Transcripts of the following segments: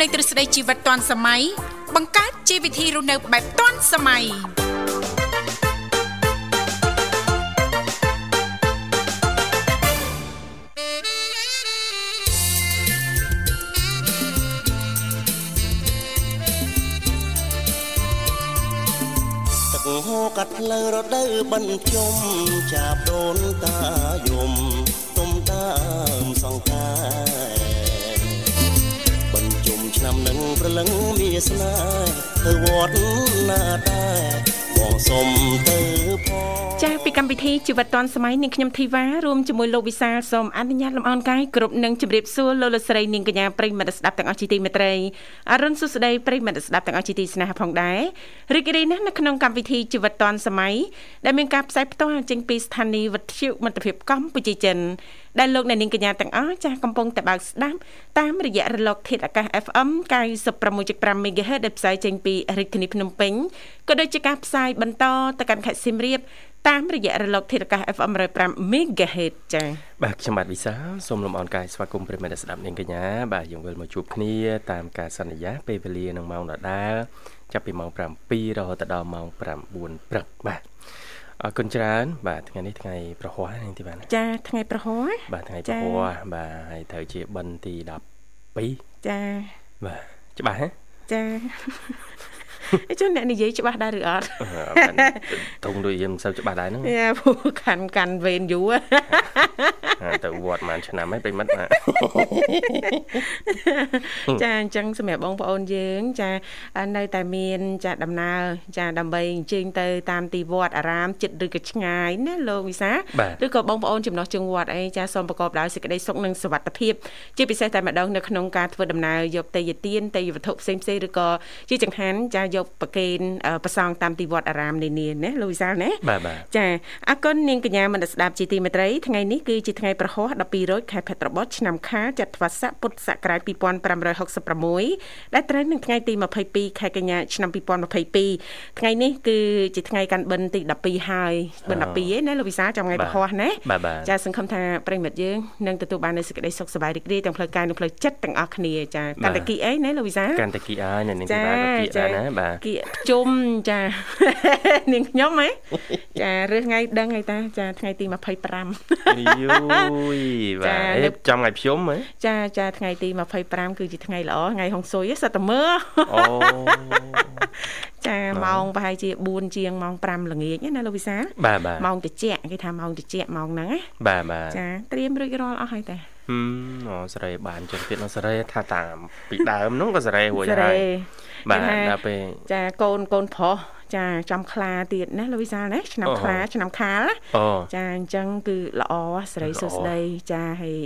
លែងទ្រឹស្ដីជីវិតទាន់សម័យបង្កើតជីវវិធីរស់នៅបែបទាន់សម័យទឹកហូរកាត់ផ្លូវរដូវបញ្ជុំចាប់ដូនតាយំទុំតាមសង្ការបញ្ជុំ ឆ្នាំនឹងប្រលឹងមានស្នេហ៍ទៅវត្តណាដែរបងសុំទៅផងចាស់ពីកម្មវិធីជីវិតឌွန်សម័យនាងខ្ញុំធីវ៉ារួមជាមួយលោកវិសាលសូមអនុញ្ញាតលំអរកាយគ្រប់នឹងជម្រាបសួរលោកលោកស្រីនាងកញ្ញាប្រិយមិត្តស្ដាប់ទាំងអស់ជាទីមេត្រីអរុនសុស្ដីប្រិយមិត្តស្ដាប់ទាំងអស់ជាទីស្នេហាផងដែររីករាយណាស់នៅក្នុងកម្មវិធីជីវិតឌွန်សម័យដែលមានការផ្សាយផ្ទាល់ចេញពីស្ថានីយ៍វិទ្យុមិត្តភាពកម្ពុជាចិន ដែលលោកអ្នកនាងកញ្ញាទាំងអស់ចាស់កំពុងតែបើកស្ដាប់តាមរយៈរលកធាតុអាកាស FM 96.5 MHz ដែលផ្សាយចេញពីរាជធានីភ្នំពេញក៏ដូចជាការផ្សាយបន្តទៅកាន់ខេត្តសៀមរាបតាមរយៈរលកធាតុអាកាស FM 105 MHz ចា៎បាទខ្ញុំបាទវិសាសូមលំអរកាយស្វាគមន៍ប្រិមត្តស្ដាប់នាងកញ្ញាបាទយើងវិលមកជួបគ្នាតាមការសន្យាពេលវេលានឹងម៉ោងដដែលចាប់ពីម៉ោង7រហូតដល់ម៉ោង9ព្រឹកបាទ អរគុណច្រើនបាទថ្ងៃនេះថ្ងៃប្រហ័សនាងទីបានចាថ្ងៃប្រហ័សបាទថ្ងៃប្រហ័សបាទហើយត្រូវជាបិណ្ឌទី12ចាបាទច្បាស់ហ៎ចាអញ្ចឹងអ្នកនិយាយច្បាស់ដែរឬអត់ធំដូចយើងមិនសូវច្បាស់ដែរហ្នឹងយ៉ាពូខាន់កាន់វេនយូរទៅវត្តមួយឆ្នាំហើយប្រិមិត្តចាអញ្ចឹងសម្រាប់បងប្អូនយើង ចានៅតែមានចាដំណើរចាដើម្បីអញ្ជើញទៅតាមទីវត្តអារាមចិត្តឬក៏ឆ្ងាយណាលោកវិសាឬក៏បងប្អូនចំណោះជើងវត្តអីចាសូមប្រកបដោយសេចក្តីសុខនិងសុវត្ថិភាពជាពិសេសតែម្ដងនៅក្នុងការធ្វើដំណើរយកទេយទានទេយវត្ថុផ្សេងផ្សេងឬក៏ជាចង្ហាន់ចាយកប្រគេនប្រសងតាមទីវត្តអារាមនានាណាលោកវិសាលណាចាអរគុណនាងកញ្ញាមនស្ដាប់ជាទីមេត្រីថ្ងៃនេះគឺជាថ្ងៃប្រហោះ12រោចខែភទ្របទឆ្នាំខាលចត្វាស័កពុទ្ធសករាជ2566ដែលត្រូវនឹងថ្ងៃទី22ខែកញ្ញាឆ្នាំ2022ថ្ងៃនេះគឺជាថ្ងៃកាន់បិណ្ឌទី12ហើយបិណ្ឌ12ឯណាលោកវិសាចាំថ្ងៃប្រហោះណាចាសង្ឃឹមថាប្រិមិត្តយើងនឹងទទួលបាននូវសេចក្តីសុខសប្បាយរីករាយទាំងផ្លូវកាយនិងផ្លូវចិត្តទាំងអស់គ្នាចាកាន់តែគីអីណាលោកវិសាកាន់តែគីអើយនៅនឹងទីបានគីដែរណាបាទគីជុំចានាងខ្ញុំហ៎ចារើសថ្ងៃដឹងហើយតាចាថ្ងៃទី25យូយបាទអេចំថ្ងៃភ្ជុំហ៎ចាចាថ្ងៃទី25គឺជាថ្ងៃល្អថ្ងៃហុងស៊ុយសិតតែមើលអូចាម៉ោងប្រហែលជា4ជាងម៉ោង5ល្ងាចណាលោកវិសាម៉ោងតិចគេថាម៉ោងតិចម៉ោងហ្នឹងណាបាទបាទចាត្រៀមរួចរាល់អស់ហើយតាហឹមអូសេរីបានចឹងទៀតនោះសេរីថាតាមពីដើមនោះក៏សេរីរួចហើយ បាទដល់ពេលចាកូនកូនប្រុសចាចំខ្លាទៀតណាលោកវិសាលណាឆ្នាំខ្លាឆ្នាំខាលចាអញ្ចឹងគឺល្អស្រីសុស្ដីចាហើយ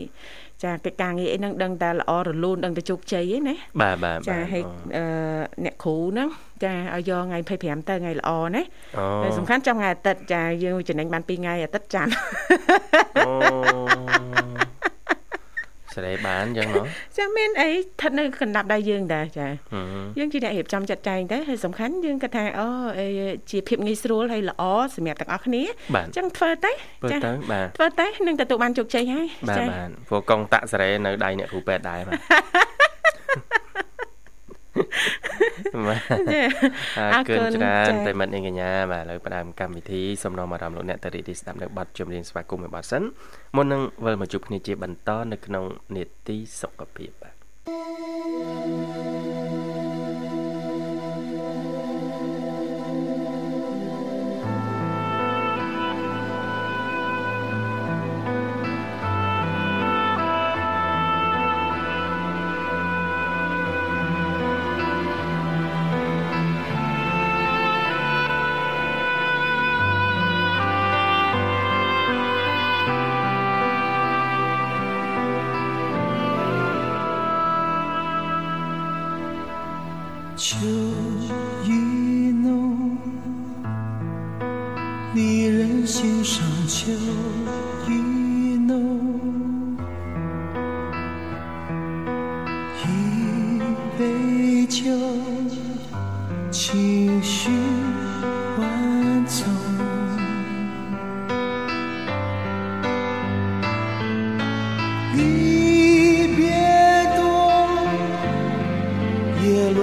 ចាកិច្ចការងារអីហ្នឹងដឹងតែល្អរលូនដឹងតែជោគជ័យឯណាបាទបាទចាហើយអ្នកគ្រូហ្នឹងចាឲ្យយកថ្ងៃ25ទៅថ្ងៃល្អណាតែសំខាន់ចាំថ្ងៃអាទិត្យចាយើងចំណេញបាន2ថ្ងៃអាទិត្យច័ន្ទអូ សេរីបានចឹងហ៎ចាមានអីស្ថិតនៅកណ្ដាប់ដៃយើងដែរចាយើងជាអ្នករៀបចំចាត់ចែងទៅហើយសំខាន់យើងគាត់ថាអូជាភាពងាយស្រួលហើយល្អសម្រាប់ទាំងអស់គ្នាអញ្ចឹងធ្វើទៅចាធ្វើទៅនឹងទទួលបានជោគជ័យហើយបាទបាទព្រោះកងតាក់សេរីនៅដៃអ្នកគ្រូពេទ្យដែរបាទ អរគុណច្រើនប្រិមិត្តនាងកញ្ញាបាទឥឡូវផ្ដើមកម្មវិធីសំណងអារម្មណ៍លោកអ្នកតរីទីស្ដាប់នៅប័ណ្ណចម្រៀងស្វាគមន៍មួយប័ណ្ណសិនមុននឹងវិលមកជួបគ្នាជាបន្តនៅក្នុងនេតិសុខភាពបាទ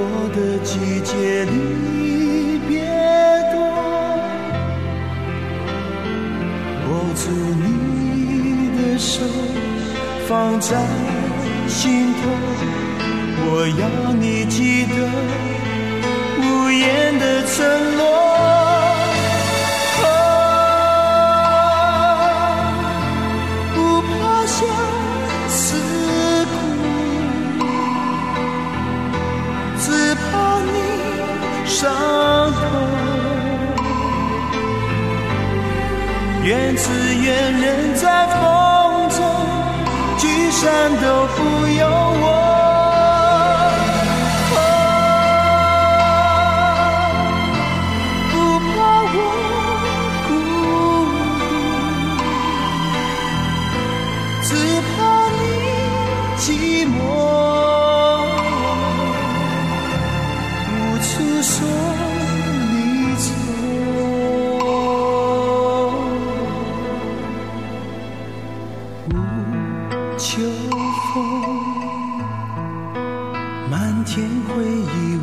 我的季节离别多，握住你的手，放在心头。我要你记得无言的承诺。愿只愿人在风中，聚散都不秋风漫天回忆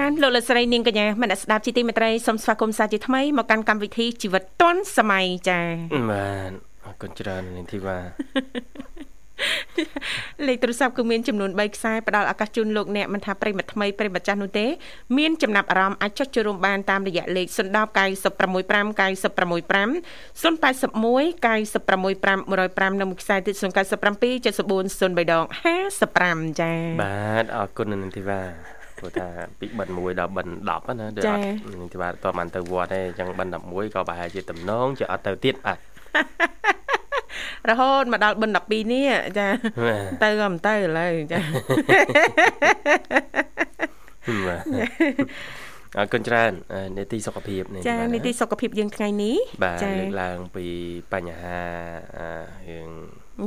អរគុណច្រើនលោកលោកស្រីនាងកញ្ញាមនស្ដាប់ជីទីមេត្រីសូមស្វាគមន៍សាជាថ្មីមកកាន់កម្មវិធីជីវិតឌွန်សម័យចាបាទអរគុណច្រើននាងធីវ៉ាលេខទូរស័ព្ទគឺមានចំនួន3ខ្សែផ្ដល់ឱកាសជូនលោកអ្នកមិនថាប្រិមត្តថ្មីប្រិមត្តចាស់នោះទេមានចំណាប់អារម្មណ៍អាចចុចចូលរួមបានតាមរយៈលេខ010 965 965 081 965 105និងមួយខ្សែទៀត097 74 03ដង55ចា៎បាទអរគុណនឹងធីវ៉ា ព្រោះថាពីបិណ្ឌ1ដល់បិណ្ឌ10ណាដូចអត់នឹងទីបាទតើបានទៅវត្តទេអញ្ចឹងបិណ្ឌ11ក៏ប្រហែលជាតំណងជាអត់ទៅទៀតបាទរហូតមកដល់បិណ្ឌ12នេះចាទៅក៏មិនទៅឥឡូវចាអរគុណច្រើននីតិសុខភាពនេះចានីតិសុខភាពយើងថ្ងៃនេះចាលើកឡើងពីបញ្ហារឿង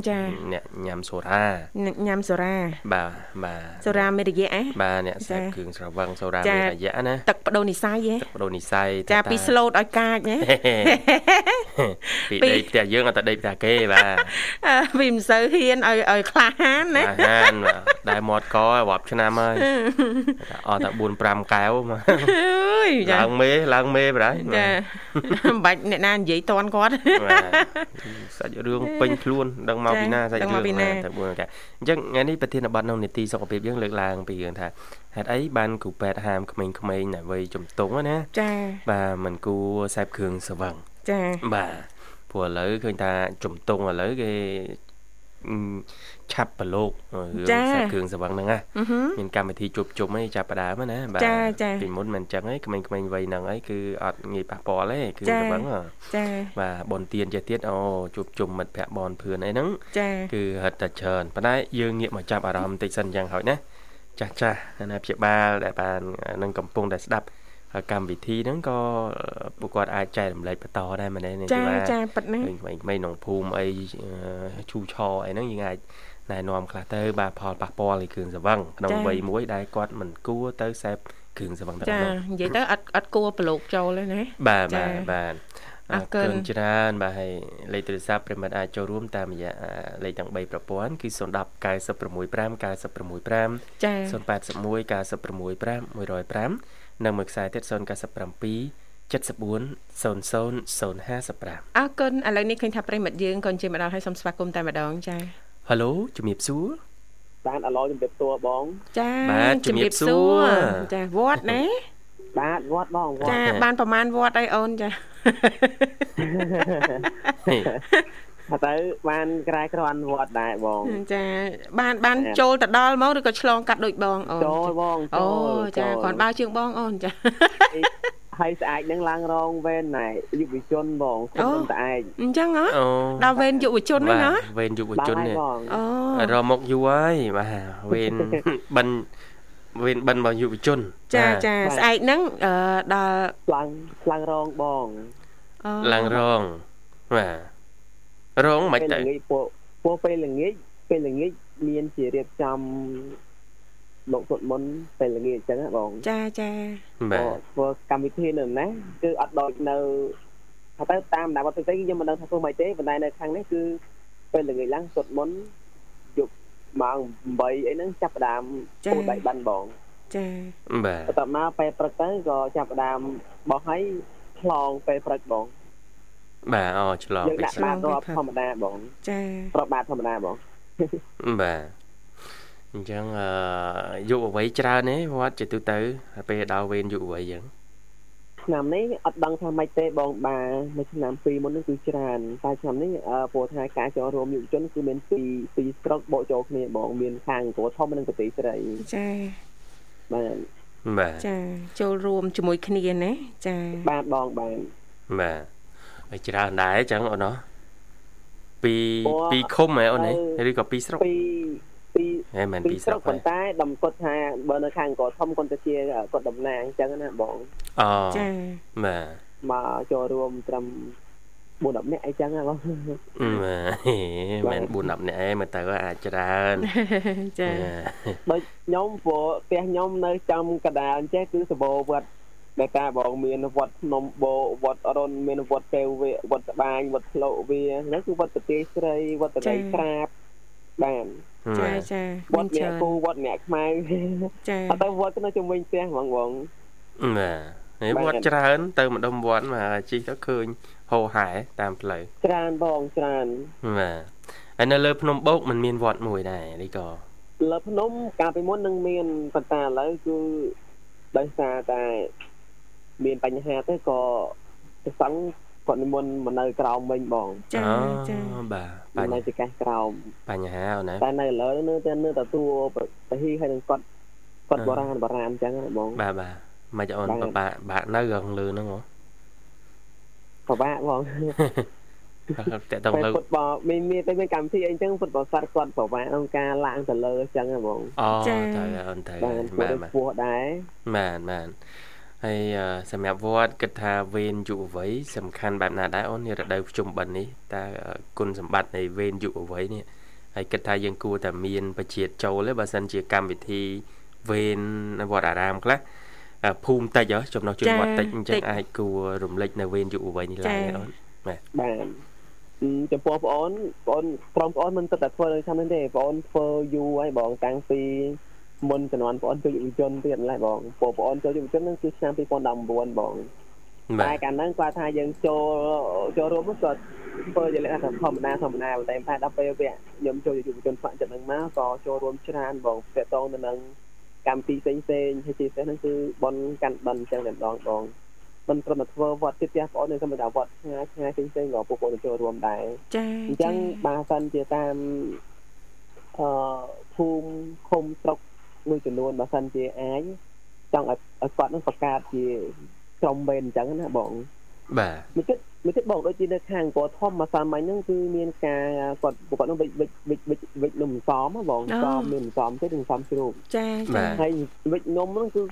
ចាអ្នកញ៉ាំសូរ៉ាអ្នកញ៉ាំសូរ៉ាបាទបាទសូរ៉ាមេរយៈហ៎បាទអ្នកសេពគ្រឿងស្រវឹងសូរ៉ាមេរយៈណាទឹកបដូរនិស័យហ៎ទឹកបដូរនិស័យចាពីស្លូតឲ្យកាចណាពីដេកផ្ទះយើងអត់ទៅដេកផ្ទះគេបាទពីមិនសូវហ៊ានឲ្យឲ្យក្លាហានណាក្លាហានដែរមាត់ករាប់ឆ្នាំហើយអត់តែ4 5កែវមកអើយឡើងមេឡើងមេបរៃចាមិនបាច់អ្នកណានិយាយតន់គាត់សាច់រឿងពេញខ្លួនដឹងមកពីណាសាច់រឿងតែមួយកាអញ្ចឹងថ្ងៃនេះប្រធានបទក្នុងនីតិសុខភាពយើងលើកឡើងពីរឿងថាហេតុអីបានគ្រូពេទ្យហាមក្មេងៗនៅវ័យជំទង់ណាចាបាទមិនគួរសេពគ្រឿងស្រវឹងចាបាទព្រោះឥឡូវឃើញថាជំទង់ឥឡូវគេ ឆាប់ប្រឡូករឿងសាច់គ្រឿងសវឹងហ្នឹងណាមានកម្មវិធីជួបជុំអីចាប់ផ្ដើមណាបាទពីមុនមិនអញ្ចឹងឯងក្មេងៗវ័យហ្នឹងឯងគឺអត់ងាយប៉ះពាល់ទេគ្រឿងសវឹងចាបាទបនទៀនចេះទៀតអូជួបជុំមិត្តភ័ក្ដិបនភឿនអីហ្នឹងចាគឺហិតតែច្រើនប៉ុន្តែយើងងាកមកចាប់អារម្មណ៍បន្តិចសិនអញ្ចឹងហើយណាចាស់ចាស់ណាព្យាបាលដែលបាននឹងកំពុងតែស្ដាប់កម្មវិធីហ្នឹងក៏ពួកគាត់អាចចែករំលែកបន្តដែរមែនទេចាចាប៉ិតណាក្មេងៗក្នុងភូមិអីឈូឆអីហ្នឹងយើងអាច ណែនាំខ្លះទៅបាទផលប៉ះពាល់នៃគ្រឿងសង្វឹងក្នុងវ័យមួយដែលគាត់មិនគួរទៅសេពគ្រឿងសង្វឹងតែចានិយាយទៅអត់អត់គួរប្រឡូកចូលទេណាបាទបាទបាទអរគុណច្រើនបាទហើយលេខទូរស័ព្ទប្រិមិត្តអាចចូលរួមតាមរយៈលេខទាំង3ប្រព័ន្ធគឺ010 965 965ចា081 965 105និងមួយខ្សែទៀត097 74 00 055អរគុណឥឡូវនេះឃើញថាប្រិមិត្តយើងក៏ជិះមកដល់ហើយសូមស្វាគមន៍តែម្ដងចា ហៅឡូជំរាបសួរបានអឡូជំរាបសួរបង ចាជំរាបសួរចាវត្តណាបាទវត្តបងចាបានប្រហែលវត្តអីអូនចា ទៅបានក្រែក្រន់វត្តដែរបងចាបានបានចូលទៅដល់មកឬក៏ឆ្លងកាត់ដូចបងអូនចូលបងអូចាគាត់បើជើងបងអូនចាហើយស្អាតនឹងឡើងរងវេនណែយុវជនបងគុំតឯងអញ្ចឹងហ៎ដល់វេនយុវជនហ្នឹងណាវេនយុវជននេះអូរមកយូរហើយបាទវេនបិណ្ឌវេនបិណ្ឌរបស់យុវជន ចាចាស្អែកហ្នឹងដល់ឡើងឡើងរងបងឡើងរងបាទ រងមិនទៅពួកពួកពេលល្ងាចពេលល្ងាចមានជារៀបចំលោកសុតមុនពេលល្ងាចអញ្ចឹងណាបងចាចាបាទធ្វើកម្មវិធីនៅណាគឺអត់ដូចនៅថាទៅតាមតាមវត្តផ្សេងខ្ញុំមិនដឹងថាធ្វើម៉េចទេប៉ុន្តែនៅខាងនេះគឺពេលល្ងាចឡើងសុតមុនយប់ម៉ោង8អីហ្នឹងចាប់ផ្ដើមពូដៃបានបងចាបាទបន្ទាប់មកពេលព្រឹកទៅក៏ចាប់ផ្ដើមបោះឲ្យឆ្លងពេលព្រឹកបង បាទអូឆ្លងពេលឆ្លងរាប់ធម្មតាបងចាប្របបាតធម្មតាបងបាទអញ្ចឹងអឺយុវវ័យច្រើនទេវត្តជាទូទៅពេលដល់វេនយុវវ័យអញ្ចឹងឆ្នាំនេះអត់ដឹងថាម៉េចទេបងបានៅឆ្នាំពីមុននេះគឺច្រើនតែឆ្នាំនេះព្រោះថាការចូលរួមយុវជនគឺមានពីរពីរស្រុកបកចូលគ្នាបងមានខាងអង្គរធំនិងប្រទេសស្រីចាបាទបាទចាចូលរួមជាមួយគ្នាណាចាបាទបងបាទបាទ ហើយច្រើនដែរអញ្ចឹងអូនណោះពីពីឃុំហ៎អូនឬក៏ពីស្រុកពីពីហេមិនពីស្រុកប៉ុន្តែដំគាត់ថាបើនៅខាងកោធំគាត់ទៅជាគាត់តំណាងអញ្ចឹងណាបងអូចាបាទមកចូលរួមត្រឹម4 10នាក់អីចឹងណាបងមិន4 10នាក់ឯងមើលទៅអាចច្រើនចាដូចខ្ញុំព្រោះផ្ទះខ្ញុំនៅចំកដាលអញ្ចេះគឺសបោវត្ត ដែលតាបងមានវត្តភ្នំបូវត្តរុនមានវត្តកែវវាវត្តស្បាញវត្តផ្លោកវាហ្នឹងគឺវត្តប្រទេសស្រីវត្តរីក្រាបបានចាចាវត្តអ្នកគូវត្តអ្នកខ្មៅចាអត់ទៅវត្តនៅជំនាញផ្ទះហ្មងបងបាទហើយបាទវត្តច្រើន ទៅម្ដុំវត្តមកជីកទៅឃើញហោហែតាមផ្លូវច្រើនបងច្រើនបាទហើយនៅលើភ្នំបូកมันមានវត្តមួយដែរនេះក៏លើភ្នំកាលពីមុននឹងមានប៉ុន្តែឥឡូវគឺដោយសារតែ មានបញ្ហាទៅក៏ព្រះសង្ឃគាត់និមន្តមកនៅក្រោមវិញបងចាចាបាទនៅបញ្ហាទីកាសក្រោមបញ្ហាអូនណាតែនៅឥឡូវនៅតែនៅតែទួប្រហីហើយនឹងគាត់គាត់បរាណបរាណអញ្ចឹងណាបងបាទបាទមិនអូនបាទពិបាកបាក់នៅខាងលើហ្នឹងហ៎ពិបាកបងតែតងតែលើពុតបមានមានតែមានកម្មវិធីអីអញ្ចឹងពុតបសាត់គាត់ពិបាកក្នុងការឡើងទៅលើអញ្ចឹងណាបងអូទៅអូនទៅបានបាទគាត់បាទពោះដែរបាទបាទ ហើយអឺសម្រាប់វត្តគិតថាវេនយុវវ័យសំខាន់បែបណាដែរអូននេះរដូវភ្ជុំបិណ្ឌនេះតើអឺគុណសម្បត្តិនៃវេនយុវវ័យនេះហើយគិតថាយើងគួរតែមានបជាចូលទេបើសិនជាកម្មវិធីវេននៅវត្តអារាមខ្លះអឺភូមិតិចហ៎ចំណុះជនវត្តតិចអញ្ចឹងអាចគួររំលេចនៅវេនយុវវ័យនេះឡើងទេអូនបាទបានអឺចំពោះបងអូនបងអូនក្រុមបងអូនមិនទឹកតែធ្វើនៅឆ្នាំនេះទេបងអូនធ្វើយូរហើយបងតាំងពី មុនជំនាន់បងអូនចូលយុវជនទៀតម្ល៉េះបងពួកបងអូនចូលយុវជនហ្នឹងគឺឆ្នាំ2019បងបាតែទកាលហ្នឹងគាត់ថាយើងចូលចូលរួមហ្នឹងគាត់ធ្វើជាលក្ខណៈធម្មតាធម្មតាតែតែដល់ពេលវគ្គខ្ញុំចូលយុវជនស្ម័គ្រចិត្តហ្នឹងមកក៏ចូលរួមច្រើនបងតកតងទៅនឹងកម្មវិធីផ្សេងផ្សេងៗហើយជាពិសេសហ្នឹងគឺបនកាន់បិណ្ឌអញ្ចឹងតែម្ដងបងមិនត្រឹមតែធ្វើវត្តទៀតផ្ទះបងអូននៅធម្មតាវត្តឆ្ងាយឆ្ងាយផ្សេងផ្សេងៗក៏ពួកបងចូលរួមដែរចាអញ្ចឹងបើសិនជាតាមអឺភូមិឃុំស្រុក មួយចំនួនបើសិនជាអាចចង់ឲ្យឲ្យគាត់នឹងបង្កើតជាក្រុមវេនអញ្ចឹងណាបងបាទមួយទៀតមួយទៀតបងដូចជានៅខាងគាត់ធំមកសាមញ្ញហ្នឹងគឺមានការគាត់គាត់នឹងវិចវិចវិចវិចវិចនំសំហ៎បងសំមានសំទេនំសំជ្រូកចាចាហើយវិចនំហ្នឹងគឺ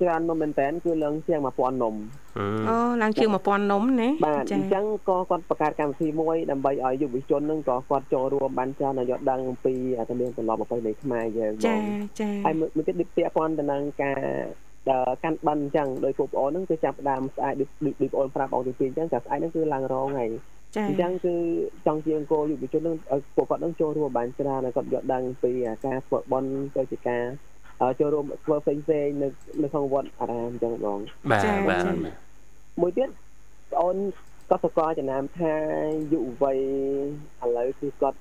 ច្រើននំមែនតើគឺឡើងជាង1000នំអឺអូឡើងជាង1000នំណាបាទអញ្ចឹងក៏គាត់បង្កើតកម្មវិធីមួយដើម្បីឲ្យយុវជនហ្នឹងក៏គាត់ចូលរួមបានច្រើនឲ្យយល់ដឹងអំពីអត្ថមានទម្លាប់ប្រពៃណីខ្មែរយើងបចាងចាហើយមួយទៀតដូចពាក់ព័ន្ធទៅនឹងការដែលកាន់បិណ្ឌអញ្ចឹងដោយពួកប្អូនហ្នឹងគឺចាប់ផ្ដើមស្អាតដូចដូចបងប្អូនប្រាប់បងទីពីរអញ្ចឹងតែស្អាតហ្នឹងគឺឡើងរងហើយចាអញ្ចឹងគឺចង់ជាអង្គយុវជននឹងឲ្យពួកគាត់នឹងចូលរួមបានច្រើនហើយគាត់យល់ដឹងពីការធ្វើបន់ទៅជាការ ចូលរួមធ្វើផ្សេងផ្សេងនៅនៅក្នុងវត្តអារាមអញ្ចឹងបងបាទបាទមួយទៀតបងអូនក៏សកលចំណាំថាយុវវ័យឥឡូវគឺគាត់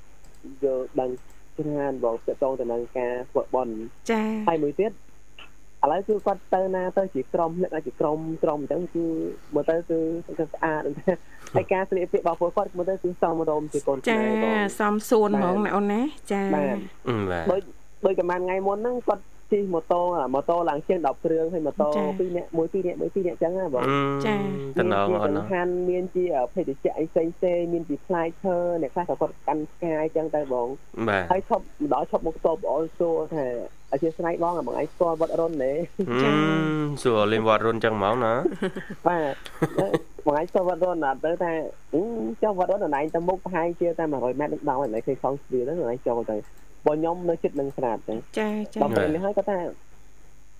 យល់ដឹងច្រើនបងតកតងទៅនឹងការធ្វើបន់ចាហើយមួយទៀតឥឡូវគឺគាត់ទៅណាទៅជាក្រុមលក្ខណៈជាក្រុមក្រុមអញ្ចឹងគឺមើលទៅគឺគឺស្អាតហើយការស្លៀកពាក់របស់ពួកគាត់មើលទៅគឺសមរម្យជាកូនចាខ្មែរបងសំសួនហ្មងណាអូនណាចាបាទអឺបាទដូចដូចប្រហែលថ្ងៃមុនហ្នឹងគាត់ ជិះម៉ូតូអាម៉ូតូឡើងជាង10គ្រឿងហើយម៉ូតូពីរនាក់មួយពីរនាក់មួយពីរនាក់អញ្ចឹងណាបងតំណងអូនមានណាជាខានមានជាភេទជ្ជៈអីផ្សេងផ្សេងមានជាផ្លែឈើអ្នកខ្លះក៏គាត់កាន់ស្កាយអញ្ចឹងទៅបងបាទហើយឈប់ម្ដងឈប់មកតបអូនសួរថាអធិស្ឋានបងបងឯងស្គាល់វត្តរុនទេអឺសួរលេងវត្តរុនចឹងហ្មងណាបាទបងឯងស្គាល់វត្តរុនអត់ទៅថាអឺចុះវត្តរុនណៃទៅមុខប្រហែលជាតែ100ម៉ែត្រដល់ហើយឃើញខំស្វាទៅណៃចូលទៅ បងខ្ញុំនៅចិត្តនឹងស្រាប់ចឹងចាចាដល់ពេលនេះហើយគាត់ថា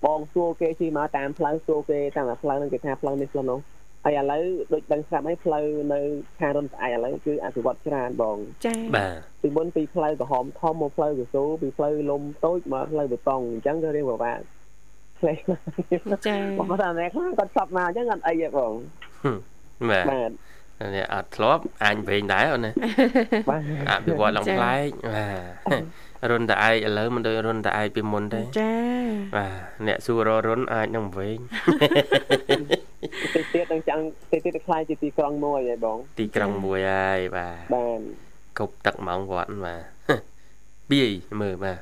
បងសួរគេជិះមកតាមផ្លូវសួរគេតាមផ្លូវហ្នឹងគេថាផ្លូវនេះផ្លូវនោះហើយឥឡូវដូចដឹងស្រាប់ហើយផ្លូវនៅខាងរុនស្អែកឥឡូវគឺអភិវឌ្ឍច្រើនបងចាបាទពីមុនពីផ្លូវក្រហមធំមកផ្លូវកស៊ូពីផ្លូវលំតូចមកផ្លូវបេតុងអញ្ចឹងក៏រៀងពិបាកផ្លេសចាបងថាអ្នកខ្លះគាត់ស្បមកអញ្ចឹងអត់អីទេបងបាទបាទនេះអត់ធ្លាប់អញវិញដែរអូនណាបាទអភិវឌ្ឍឡើងប្លែកបាទ រុនតឯកឥឡូវមិនដូចរុនតឯកពីមុនទេចាបាទអ្នកសួរររុនអាចនឹងវិញតិចទៀតនឹងចង់តិចទៀតខ្លាយជាទីក្រុងមួយហើយបង ទីក្រុងមួយហើយបាទបាទគប់ទឹកម៉ោងវត្តបាទបៀយមើលបាទ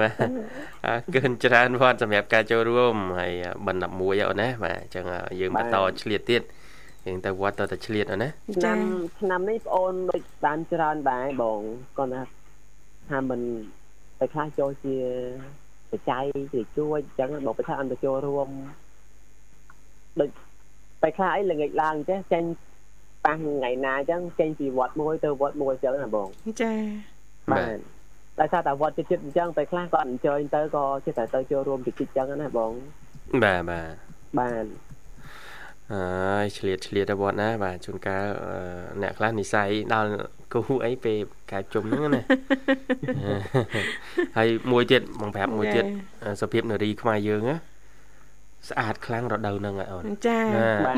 បាទអរគុណច្រើនវត្តសម្រាប់ការចូលរួមហើយបណ្ឌ11អូនណាបាទអញ្ចឹងយើងបន្តឆ្លៀតទៀត យើងទៅវត្តទៅតែឆ្លៀតអូនណាឆ្នាំឆ្នាំនេះបងអូនដូចបានច្រើនដែរបងគាត់ថាថាមិនទៅខ្លះចូលជាបច្ច័យជាជួយអញ្ចឹងបងបើថាអន្តចូលរួមដូចទៅខ្លះអីល្ងាចឡើងអញ្ចឹងចេញប៉ះថ្ងៃណាអញ្ចឹងចេញពីវត្តមួយទៅវត្តមួយអញ្ចឹងណាបងចាបាទដោយសារតែវត្តចិត្តចិត្តអញ្ចឹងទៅខ្លះគាត់អញ្ជើញទៅក៏ចេះតែទៅចូលរួមចិត្តចិត្តអញ្ចឹងណាបងបាទបាទបាន អើយឆ្លៀតឆ្លៀតទៅវត្តណាបាទជួនកាលអ្នកខ្លះនិស័យដល់គូអីពេលកាយជុំហ្នឹងណាហើយមួយទៀតបងប្រាប់មួយទៀតសុភាពនារីខ្មែរយើងណា ស្អាតខ្លាំងរដូវហ្នឹងអូនចា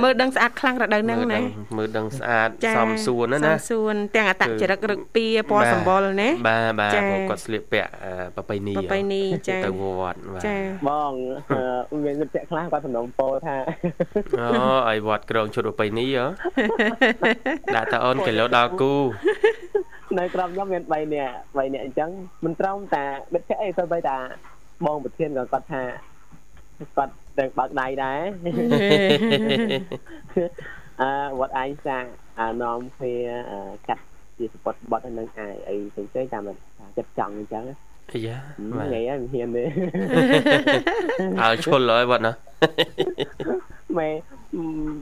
មើលដឹងស្អាតខ្លាំងរដូវហ្នឹងណាមើលដឹងស្អាតសមសួនណាណាសមសួនទាំងអតចរិតរឹកពីពណ៌សម្បុរណាបាទបាទព្រោះគាត់ស្លៀកពាក់ប្រពៃណីប្រពៃណីចាទៅវត្តបាទចាបងមានមិត្តភក្តិខ្លះគាត់សំណុំពោថាអូឲ្យវត្តក្រងឈុតប្រពៃណីហ៎ដាក់តើអូនគីឡូដល់គូនៅក្រុមខ្ញុំមាន3នាក់3នាក់អញ្ចឹងមិនត្រឹមតែមិត្តភក្តិអីទៅបីតាបងប្រធានក៏គាត់ថាគាត់ទាំងបើកដៃដែរអឺវត្តឯងសាអានាំគ្នាកាត់ជាសពតបត់នឹងអាយអីផ្សេងផ្សេងតាមចិត្តចង់អញ្ចឹងអាយ៉ាថ្ងៃហ្នឹងមិនហ៊ានទេឲ្យឈុលហើយវត្តណាម៉ែ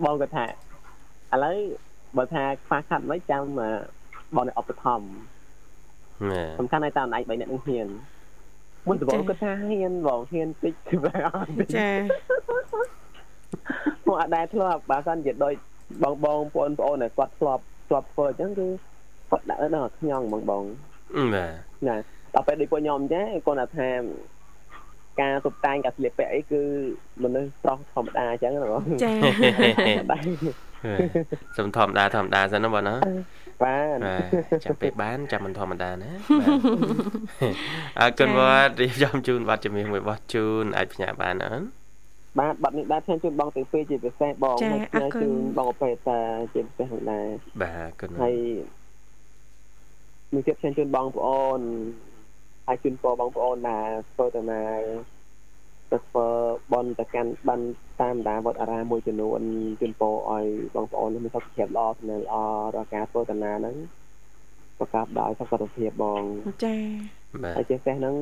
បងគាត់ថាឥឡូវបើថាខ្វះខាត់មិនចាំបងនៅឧបត្ថម្ភសំខាន់ឲ្យតាមឯង3នាក់នឹងហ៊ាន មុនដំបូងគាត់ថាហ៊ានបងហ៊ានតិចគឺបែរអត់ចាមកអត់ដែរធ្លាប់បើសិនជាដូចបងបងបងប្អូនដែលគាត់ធ្លាប់ធ្លាប់ធ្វើអញ្ចឹងគឺគាត់ដាក់ដល់ខ្ញងបងបងបាទណាដល់ពេលដូចពួកខ្ញុំអញ្ចឹងគាត់ថាការតុបតែងការស្លៀកពាក់អីគឺមនុស្សប្រុសធម្មតាអញ្ចឹងណាបងចាសំធម្មតាធម្មតាសិនណាបងណា បានបាទចាំពេលបានចាំមិនធម្មតាណាបាទអរគុណវត្តរៀបចំជូនប័ណ្ណជំនាញមួយបោះជូនអាចផ្ញើបានអត់បាទបាត់នេះដែរផ្សាយជូនបងទាំងពីរជាពិសេសបងហើយផ្សាយជូនបងអពេតាជាពិសេសហ្នឹងដែរបាទអរគុណហើយមួយទៀតផ្សាយជូនបងប្អូនហើយជូនពរបងប្អូនដែលធ្វើដំណើរ ទៅធ្វើបន់ទៅកាន់បានតាមដាវត្តអារាមមួយចំនួនជូនពរឲ្យបងប្អូនមានសុខភាពល្អស្នេហ៍ល្អរាល់ការធ្វើដំណើរហ្នឹងប្រកបដោយសុខភាពបងចាបាទហើយជាពិសេសហ្នឹង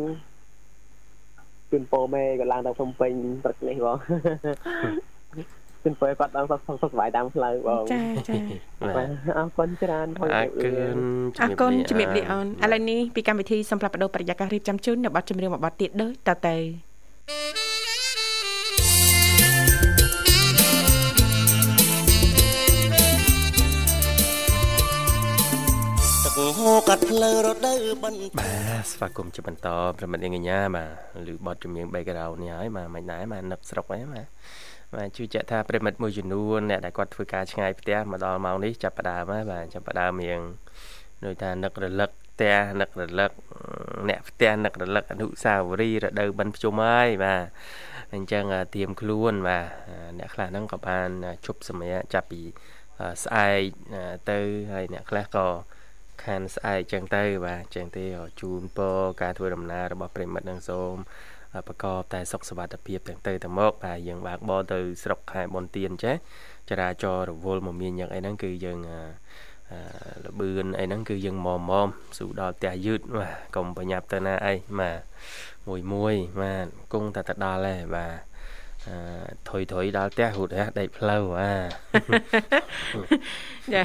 ជូនពរមេក៏ឡើងទៅភ្នំពេញព្រឹកនេះបងជូនពរគាត់ដល់សុខសុខសុខស្បាយតាមផ្លូវបងចាចាបាទអរគុណច្រើនផងអរគុណអរគុណជំរាបលាអូនឥឡូវនេះពីកម្មវិធីសំផ្លាប់បដោប្រយាកររៀបចំជូននៅប័ណ្ណចម្រៀងមួយប័ណ្ណទៀតដូចតទៅទឹក ហូរកាត់ផ្លូវរដូវបិណ្ឌបាទស្វាគមន៍ជាបន្តប្រិមិត្តនាងកញ្ញាបាទឬបទចម្រៀង background នេះហើយបាទមិនដែរបាទនឹកស្រុកហ្នឹងបាទបាទជឿជាក់ថាប្រិមិត្តមួយចំនួនអ្នកដែលគាត់ធ្វើការឆ្ងាយផ្ទះមកដល់ម៉ោងនេះចាប់ផ្ដើមហើយបាទចាប់ផ្ដើមរៀងដូចថានឹករលឹក ផ្ទះនឹករលឹកអ្នកផ្ទះនឹករលឹកអនុស្សាវរីយ៍រដូវបិណ្ឌភ្ជុំហើយបាទអញ្ចឹងត្រៀមខ្លួនបាទអ្នកខ្លះហ្នឹងក៏បានជប់សម្រាប់ចាប់ពីស្អែកទៅហើយអ្នកខ្លះក៏ខានស្អែកចឹងទៅ បាទចឹងទេជូនពរការធ្វើដំណើររបស់ប្រិមិត្តនឹងសូមប្រកបតែសុខសុវត្ថិភាពទាំងទៅទៅមកបាទយើងបើកបរទៅស្រុកខែបនទៀនចេះចរាចររវល់មមាញយ៉ាងអីហ្នឹងគឺយើង លបឿនអីហ្នឹងគឺយើងមមមស៊ូដល់ផ្ទះយឺតបាទកុំប្រញាប់ទៅណាអីបាទមួយមួយបាទគង់តែទៅដល់ហើយបាទអឺ ថុយថុយដល់ផ្ទះហូតរះដេកផ្លូវអាចា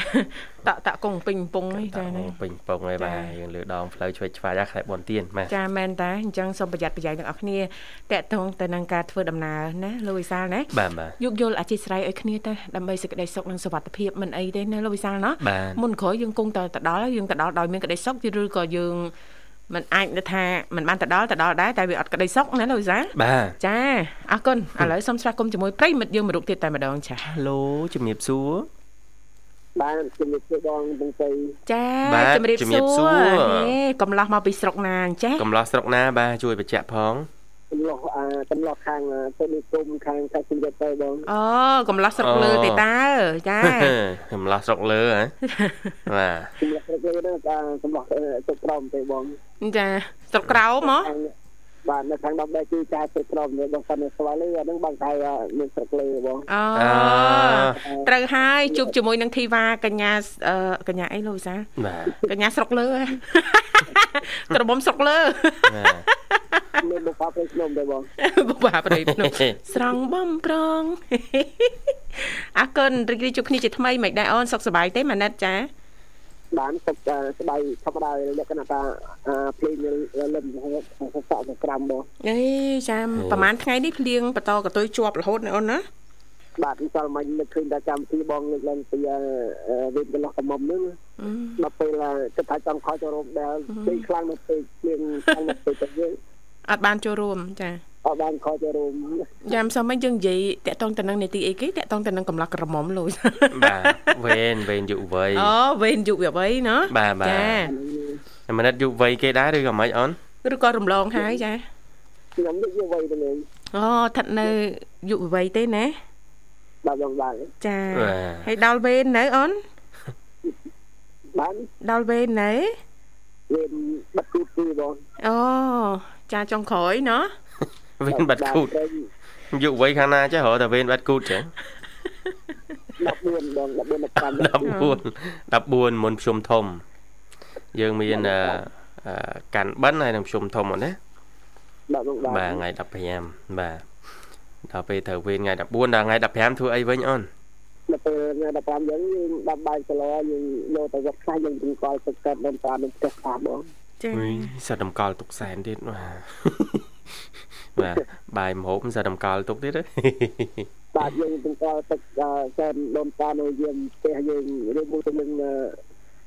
តក់តក់កងពេញពងហ្នឹងចាណាពេញពងហើយបាទយើងលើដងផ្លូវឆ្វេងឆ្វាយខែបនទៀនបាទចាមែនតាអញ្ចឹងសូមប្រយ័ត្នប្រយែងទាំងអស់គ្នាតកតងទៅនឹងការធ្វើដំណើរណាលោកវិសាលណាបាទបាទយោគយល់អធិស្ឋានឲ្យគ្នាទៅដើម្បីសេចក្តីសុខនិងសុវត្ថិភាពមិនអីទេណាលោកវិសាលណាបាទមុនក្រោយយើងគង់តែទៅដល់យើងទៅដល់ដោយមានក្តីសុខឬក៏យើង มันអាចទៅថាมันបានទៅដល់ទៅដល់ដែរតែវាអត់ក្តីសុខណាលោកវិសាល បាទ ចាអរគុណឥឡូវសូមស្វាគមន៍ជាមួយប្រិមិត្តយើងមួយរូបទៀតតែម្ដងចា ហេឡូជំរាបសួរ បានជំរាបសួរបងទាំងពីរ ចា បាទ ជំរាប ជំរាប សួ សួ រ រ ហេកំឡោះមកពីស្រុកណាអញ្ចេះ កំឡោះស្រុកណាបាទជួយបញ្ជាក់ផង ចំលោះអាចំលោះខាងទៅនេះគុំខាងខាងជំរាបទៅបង អូកំឡោះស្រុកលើទេតើចា កំឡោះស្រុកលើហ៎បាទ ជំរាបទៅហ្នឹងអាចំលោះទឹកក្រមទៅបង ចាស្រុកក្រោមហ៎បាទនៅខាង10ដែរគឺចាទឹកក្រមនេះបងសិនស្វាយលើអាហ្នឹងបងថាមានស្រុកលើបងអូត្រូវហើយជួបជាមួយនឹងធីវ៉ាកញ្ញាអឺកញ្ញាអីលោកវិសាលបាទកញ្ញាស្រុកលើហ៎ក្រមុំស្រុកលើបាទមានបុកព្រៃភ្នំដែរបងបុបាប្រៃភ្នំស្រង់បំប្រងអរគុណរីករាយជួបគ្នាជាថ្មីមិនដែរអូនសុខសប្បាយទេម៉ាណិតចា បានទឹកស្បៃធម្មតាលក្ខណៈថាភ្លៀងលឹមរហូតសក់សក្រាំបងអេចាំប្រហែលថ្ងៃនេះភ្លៀងបន្តកតុយជាប់រហូតណាអូនណាបាទអញ្ចឹងមិននឹកឃើញថាកម្មវិធីបងលើកឡើងពីវិញកន្លោះកំមុំហ្នឹងដល់ពេលគិតថាចង់ខោចូលរួមដែលពេកខ្លាំងនៅពេកភ្លៀងខ្លាំងនៅពេកទៅយើងអត់បានចូលរួមចា អត់បានខោចូលរួមចាំសុំឲ្យយើងនិយាយតាក់ទងទៅនឹងនីតិអីគេតាក់ទងទៅនឹងកំឡោះក្រមុំលូចបាទវេនវេនយុវ័យអូវេនយុវវ័យណាបាទបាទចាមនិតយុវ័យគេដែរឬក៏មិនអូនឬក៏រំលងហើយចាខ្ញុំនិយាយໄວទៅលេងអូស្ថិតនៅយុវវ័យទេណាបាទបងបាទចាហើយដល់វេននៅអូនបានដល់វេននៅវាបិទគូទីបងអូចាចុងក្រោយណោះ វេនបាត់គូតយុវ័យខាងណាចេះរកតែវេនបាត់គូតចឹង14បង14 14 14មុនភ្ជុំធំ យើងមានអឺកាន់បិណ្ឌហើយនឹងភ្ជុំធំអត់ណាបាទបងបាទបាទថ្ងៃ15បាទដល់ពេលត្រូវវេនថ្ងៃ14ដល់ថ្ងៃ15ធ្វើអីវិញអូនដល់ពេលថ្ងៃ15យើងយើងដាំបាយសឡយើងយកទៅវត្តខ្លះយើងបង្កល់ទឹកកើតដល់តាមនឹងផ្ទះតាមបងចាសិតតម្កល់ទុកសែនទៀតបាទ បាទបាយមហូបសិតតម្កល់ទុកទៀតបាទយើងបង្កល់ទឹកសែនដូនតានៅយើងផ្ទះយើងឬមួយទៅនឹង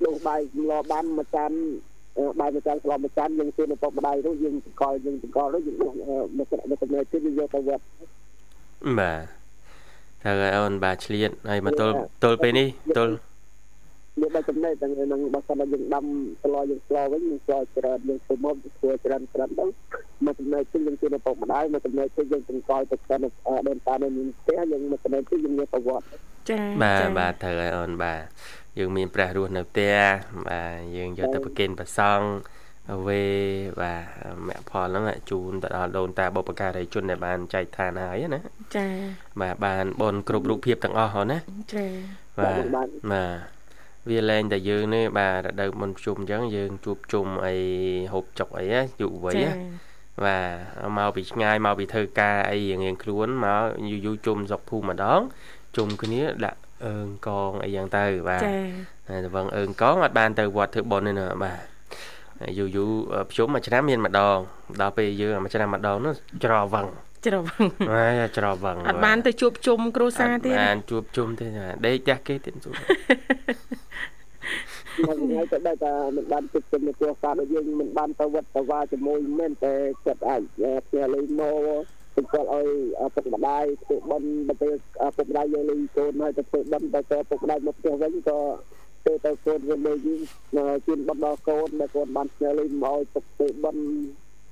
លោកបាយលបានមួយចានបាយមួយចានស្លមួយចានយើងជូនឪពុកម្ដាយនោះយើងបង្កល់យើងបង្កល់នោះយើងមកមកចំណេះទៀតយើងយកទៅវត្តបាទត្រូវហើយអូនបាទឆ្លៀតហើយមកទល់ទល់ពេលនេះទល់ យើងបើចំណេះទាំងនឹងបើសិនតែយើងដាំស្លយើងស្លវិញយើងស្លច្រើនយើងធ្វើមកធ្វើច្រើនច្រើនទៅមកចំណេះទៀតយើងជូនឪពុកម្ដាយមកចំណេះទៀតយើងបង្កល់ទៅកាន់ដូនតានៅមានផ្ទះយើងមកចំណេះទៀតយើងយកទៅវត្តចាបាទបាទត្រូវហើយអូនបាទយើងមានព្រះរស់នៅផ្ទះបាទយើងយកទៅប្រគេនប្រសង់វេបាទមគ្គផលហ្នឹងជូនទៅដល់ដូនតាបុព្វការីជនដែលបានចែកឋានហើយណាចាបាទបានបនគ្រប់រូបភាពទាំងអស់ហ៎ណាចាបាទបាទ វាលែងតែយើងនេះបាទរដូវមុនជុំអញ្ចឹងយើងជួបជុំអីហូបចុកអីណាយុវ័យណាបាទមកពីឆ្ងាយមកពីធ្វើការអីរៀងៗខ្លួនមកយូរយូរជុំសុកភូមិម្ដងជុំគ្នាដាក់អើងកងអីយ៉ាងទៅបាទចាហើយតវងអើងកងអត់បានទៅវត្តធ្វើបុណ្យទេណាបាទយូរយូរភ្ជុំមួយឆ្នាំមានម្ដងដល់ពេលយើងមួយឆ្នាំម្ដងនោះច្រវឹង ច្រវឹងហើយច្រវឹងអត់បានទៅជួបជុំគ្រួសារទៀតបានជួបជុំទេដេកផ្ទះគេទៀតសួរមកថ្ងៃទៅដល់តែមិនបានទឹកជំនឿគ្រួសារដូចយើងមិនបានទៅវត្តទៅវាជាមួយមែនតែចិត្តអាចផ្ញើលេងមកបង្កល់ឲ្យពុកម្ដាយធ្វើបន់ទៅពេលពុកម្ដាយយើងលេងកូនហើយទៅធ្វើបន់ទៅទៅពុកម្ដាយមកផ្ទះវិញក៏ទៅទៅកូនវិញលេងជូនបន់ដល់កូនដែលកូនបានផ្ញើលេងមកឲ្យទៅធ្វើបន់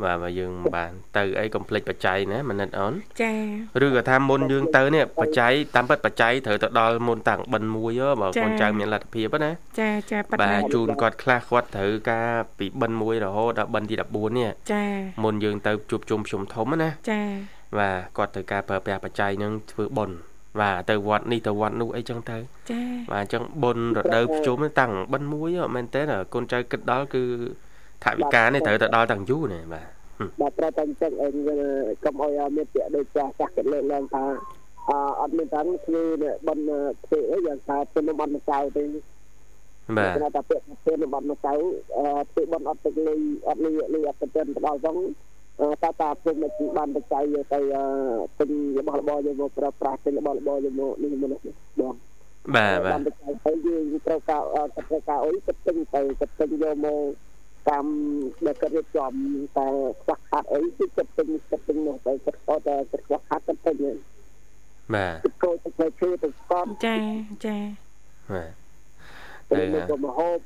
បាទបើយើងបាន ទៅអីកុំភ្លេចបច្ច័យណាមនិតអូនចាឬក៏ថាមុនយើងទៅនេះបច្ច័យតាមពិតបច្ច័យត្រូវទៅដល់មុនតាំងបិណ្ឌមួយបើកូនចៅមានលទ្ធភាពណាចាចាប៉ាត់បាទជូនគាត់ខ្លះគាត់ត្រូវការពីបិណ្ឌមួយរហូតដល់បិណ្ឌទី14នេះចាមុនយើងទៅជួបជុំជុំធំណាចាបាទគាត់ត្រូវការប្រើប្រាស់បច្ច័យនឹងធ្វើបុណ្យបាទទៅវត្តនេះទៅវត្តនោះអីចឹងទៅចាបាទអញ្ចឹងបុណ្យរដូវភ្ជុំតាំងបិណ្ឌមួយមែនតើកូនចៅគិតដល់គឺ ថវិកានេះត្រូវទៅដល់តាំងយូរណាបាទបាទត្រូវតែអញ្ចឹងអីកុំឲ្យមានពាក្យដូចចាស់ចាស់គេលើកឡើងថាអត់មានតាំងធ្វើបន់ធ្វើអីយ៉ាងថាធ្វើនំអត់ម្សៅទេបាទគេថាពាក្យធ្វើនំអត់ម្សៅធ្វើបន់អត់ទឹកលុយអត់លុយលុយអត់ទៅទៅដល់ហ្នឹងតាតាព្រមមិនបានបច្ច័យទៅទិញរបស់របរយកមកប្រើប្រាស់ទិញរបស់របរយកមកនេះមកនេះបងបាទបាទបានបច្ច័យទៅយើងត្រូវការត្រូវការអីគិតទិញទៅគិតទិញយកមក តាមដែលគាត់រៀបចំតែខ្វះខាតអីគឺគិតទិញគិតទិញនោះទៅគិតអត់តែគិតខ្វះខាតគិតទិញបាទគិតគោទៅធ្វើឈើទៅស្កប់ចាចាបាទទៅមកមហូប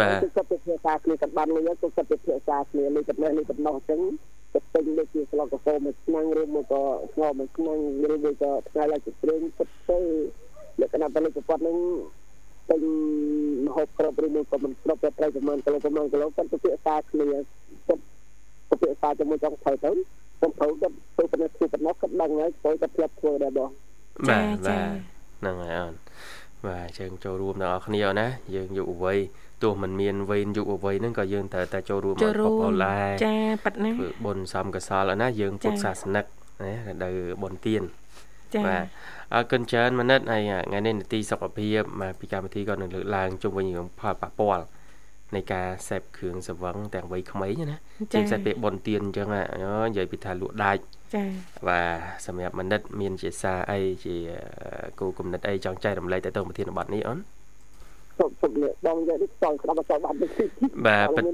បាទគឺគាត់ទៅភាសាគ្នាគាត់បានលុយគាត់គាត់ទៅភាសាគ្នាលុយគាត់នេះលុយគាត់នោះអញ្ចឹងគាត់ទិញដូចជាស្លកកាហ្វេមួយឆ្នាំឬមួយក៏ស្ងោមួយឆ្នាំឬមួយក៏ថ្ងៃឡើងទៅព្រេងគាត់ទៅលក្ខណៈផលិតផលហ្នឹង ទិញមហូបគ្រប់ឬមួយក៏មិនគ្រប់តែត្រូវប្រហែលគីឡូប្រហែលគីឡូគាត់ទៅភាសាគ្នាគាត់ទៅភាសាជាមួយចង់ត្រូវទៅខ្ញុំត្រូវគាត់ទៅប៉ុណ្ណេះធ្វើប៉ុណ្ណោះគាត់ដឹងហើយគាត់គាត់ធ្លាប់ធ្វើដែរបងបាទបាទហ្នឹងហើយអូនបាទជើងចូលរួមទាំងអស់គ្នាអូនណាយើងយុវវ័យទោះមិនមានវេនយុវវ័យហ្នឹងក៏យើងត្រូវតែចូលរួមចូលរួមអូឡាចាប៉ាត់ណាធ្វើបុណ្យសំកសលអូនណាយើងពុទ្ធសាសនិកណារដូវបុណ្យទាន ចា៎បាទអរគុណច្រើនមនិតហើយថ្ងៃនេះនីតិសុខភាពមកពីកម្មវិធីក៏នឹងលើកឡើងជុំវិញរឿងផលប៉ះពាល់នៃការសេពគ្រឿងសង្វឹងទាំងវ័យក្មេងណាជាពិសេសពេលបុណ្យទានអញ្ចឹងនិយាយពីថាលក់ដាច់ចា៎បាទសម្រាប់មនិត មានជាសារអីជាគោលគំនិតអីចង់ចែករំលែកទៅទៅប្រធានបទនេះអូនសុខសុខនេះបងនិយាយនេះចង់ក្តាប់ចង់បាត់នេះបាទ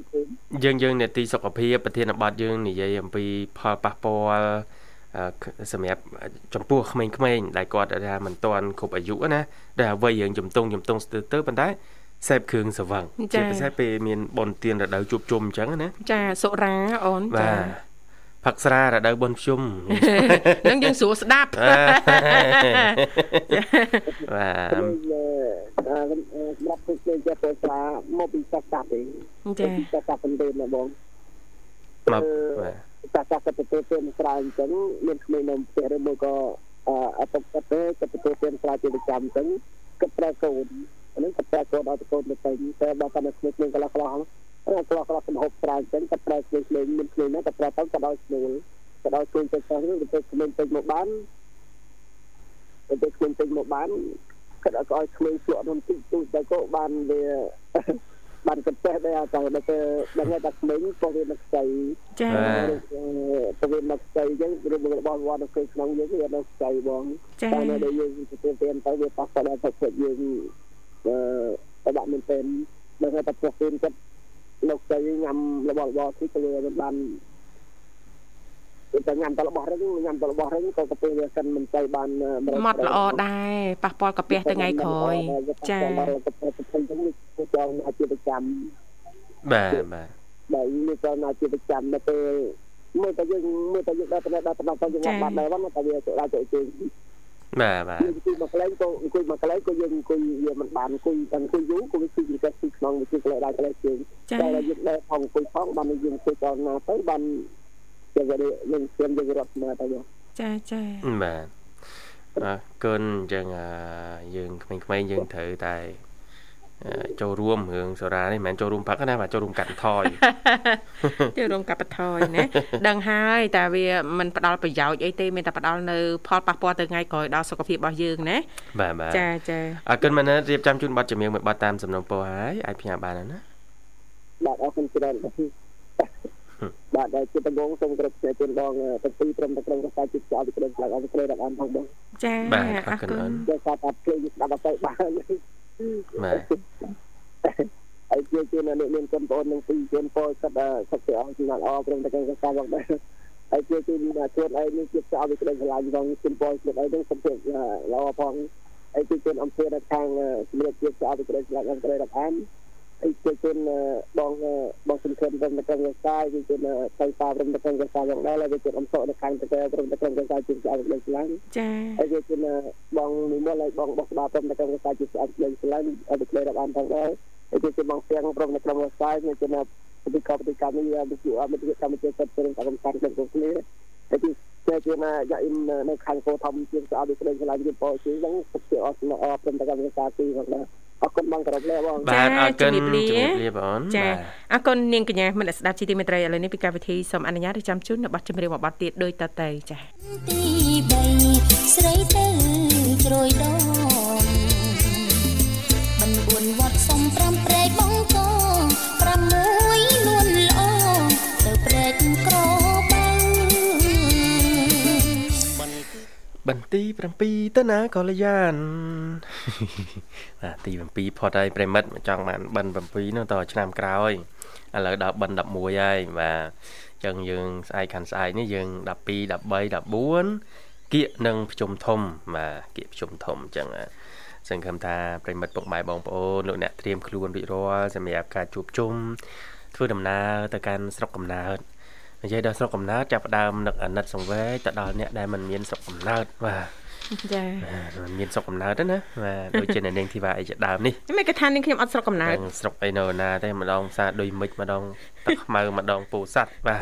យើងយើងនេតិសុខភាពប្រធានបទយើងនិយាយអំពីផលប៉ះពាល់ សម្រាប់ចំពោះក្មេងៗដែលគាត់ថាមិនទាន់គ្រប់អាយុណាដែលអ្វីរឿងជំទង់ជំទង់ស្ទើរទៅប៉ុន្តែសេពគ្រឿងសវឹងជាពិសេសពេលមានបនទៀនរដូវជួបជុំអញ្ចឹងណាចាសុរាអូនចាផឹកស្រារដូវបុណ្យភ្ជុំនឹងយើងស្រួលស្ដាប់បាទសម្រាប់ពួកយើងចេះប្រើស្រាមកពីសាស្ត្រទេចាសាស្ត្រប៉ុណ្ណេះណាបងមកបាទ សាស្ត្រទៅទៅទៅស្រាអញ្ចឹងមានក្មេងនៅផ្ទះឬមួយក៏អត់ទៅទៅទៅទៅទៅស្រាជាប្រចាំអញ្ចឹងគិតប្រើកូនហ្នឹងក៏ប្រើកូនដល់កូនទៅតែបើគាត់នៅក្មេងៗកន្លះកន្លះអឺខ្លះខ្លះសម្ហូបស្រាអញ្ចឹងគាត់ប្រើក្មេងៗមានក្មេងណាគាត់ប្រើទៅក៏ដល់ស្នួលក៏ដល់គ្រឿងទៅទៅទៅក្មេងពេកមកបានទៅក្មេងពេកមកបានគាត់ឲ្យឲ្យក្មេងស្លក់ក្នុងទីទូទៅក៏បានវា បានកន្តេះដែរតែដល់ទៅដល់តែក្មេងពោះវានឹកស្អីចាពោះវានឹកស្អីអញ្ចឹងរឿងរបស់វត្តនៅក្នុងយើងវានឹកស្អីបងតែនៅដែលយើងទៅទៅទៅវាប៉ះពាល់ដល់ទឹកយើងអឺបាក់មែនទែនបើថាពោះពេលគាត់លោកស្អីញ៉ាំរបស់របរទីទៅវាបាន តែញ៉ាំតែរបស់រឹងញ៉ាំតែរបស់រឹងក៏កាពះវាសិនមិនទៅបានម៉ត់ល្អដែរប៉ះពាល់កាពះទៅថ្ងៃក្រោយចា៎កាពះទៅទៅទៅចង់អាជីវកម្មបាទបាទបាទនេះក៏អាជីវកម្មទៅពេលមើលតែយើងមើលតែយើងដល់ទៅដល់ទៅដល់ទៅយើងបាត់ដែរហ្នឹងតែវាទៅដល់ទៅជើងបាទបាទអង្គុយមកកន្លែងក៏អង្គុយមកកន្លែងក៏យើងអង្គុយវាមិនបានអង្គុយអង្គុយយូរក៏វាគឺចង្កេះពីក្នុងវាគឺកន្លែងដល់កន្លែងជើងតែយើងដែរផងអង្គុយផងបានយើងអង្គុយដល់ណាទៅបាន យើងយើងខ្ញុំយើងរត់មកទៅចាចាបាទអរគុណអញ្ចឹងយើងក្មេងៗយើងត្រូវតែចូលរួមរឿងសូរ៉ានេះមិនមែនចូលរួមផឹកណាបាទចូលរួមកាត់បន្ថយចូលរួមកាត់បន្ថយណាដឹងហើយតែវាមិនផ្ដល់ប្រយោជន៍អីទេមានតែផ្ដល់នៅផលប៉ះពាល់ទៅថ្ងៃក្រោយដល់សុខភាពរបស់យើងណាបាទបាទចាចាអរគុណមែនណារៀបចំជូនប័ណ្ណចម្រៀងមួយប័ណ្ណតាមសំណុំពរហើយអាចផ្ញើបានណាបាទអរគុណច្រើន បាទដែលជាតំងសូមគោរពជម្រាបបងទាំងពីរព្រមទាំងក្រុមរក្សាជាតិចោលពីក្រុមផ្លាកអន្តរជាតិរបស់ផងបងចាបាទអរគុណចាថាថាភ្លេងស្ដាប់ទៅបានបាទហើយជាជាអ្នកមានកូនប្អូននឹងពីជូនពរសិតសុខភាពអស់ជំនាន់ល្អព្រមទាំងកសាបងដែរហើយជាជាខ្លួនឯងនេះជាចោលពីក្តីស្រឡាញ់ផងជូនពរខ្លួនឯងនឹងសុខភាពល្អផងហើយជាជនអំពីនៅខាងសម្រាប់ជាចោលពីក្តីស្រឡាញ់អង្គររាប់អានអី ជាជនបងបងសំខាន់ព្រមទាំងកសាយជាជនបៃតាព្រមទាំងកសាយផងដែរហើយជាអំសក់នៅខាងទៅព្រមទាំងកសាយជាចោលពីក្តីស្រឡាញ់ចាហើយជាជនបងនិមលហើយបងបោះស្ដាព្រមទាំងកសាយជាចោលពីក្តីស្រឡាញ់ឲ្យពីក្តីរាប់អានផងដែរហើយជាបងស្ទៀងព្រមនៅក្នុងខ្សែមានជាពីកបពីកម្មនេះវិទ្យុអមតិកម្មជាសិទ្ធិព្រមតាមកម្មទាំងគ្នាហើយទីជាជាណាយ៉ាអ៊ីននៅខាងកោធំជាស្អប់ពីក្តីឆ្លាញ់ជាពោជាហ្នឹងសុខជាអស់អព្រមទាំងកម្មវិការទីផងដែរ អរគុណបងក្រុមលាបងបាទអរគុណជំរាបលាបងចាអរគុណនាងកញ្ញាមិនស្ដាប់ជីទីមេត្រីឥឡូវនេះពីកម្មវិធីសូមអនុញ្ញាតចាំជូននៅប័ណ្ណចម្រៀងមួយប័ណ្ណទៀតដូចតទៅចាទី3ស្រីទៅជ្រោយដង បន្ទី7ទៅណាកល្យានបាទទី7ផុតហើយប្រិមិត្តចង់បានបិណ្ឌ7នោះតឆ្នាំក្រោយឥឡូវដល់បិណ្ឌ11ហើយបាទចឹងយើងស្អែកខាន់ស្អែកនេះយើង12 13 14គៀកនិងប្រជុំធំបាទគៀកប្រជុំធំអញ្ចឹងសង្ឃឹមថាប្រិមិត្តពុកម៉ែបងប្អូនលោកអ្នកត្រៀមខ្លួនរួចរាល់សម្រាប់ការជួបជុំធ្វើដំណើរទៅកាន់ស្រុកកំណើត និយាយដល់ស្រុកកំណើតចាប់ផ្ដើមនឹកអាណិតសង្វេទៅដល់អ្នកដែលមិនមានស្រុកកំណើតបាទចាមិនមានស្រុកកំណើតទេណាបាទដូចជានៅនាងធីវ៉ាអីជាដើមនេះមិនគេថានាងខ្ញុំអត់ស្រុកកំណើតស្រុកអីនៅណាទេម្ដងផ្សារដូចមិចម្ដង ទឹកខ្មៅម្ដងពោធិ៍សាត់បាទ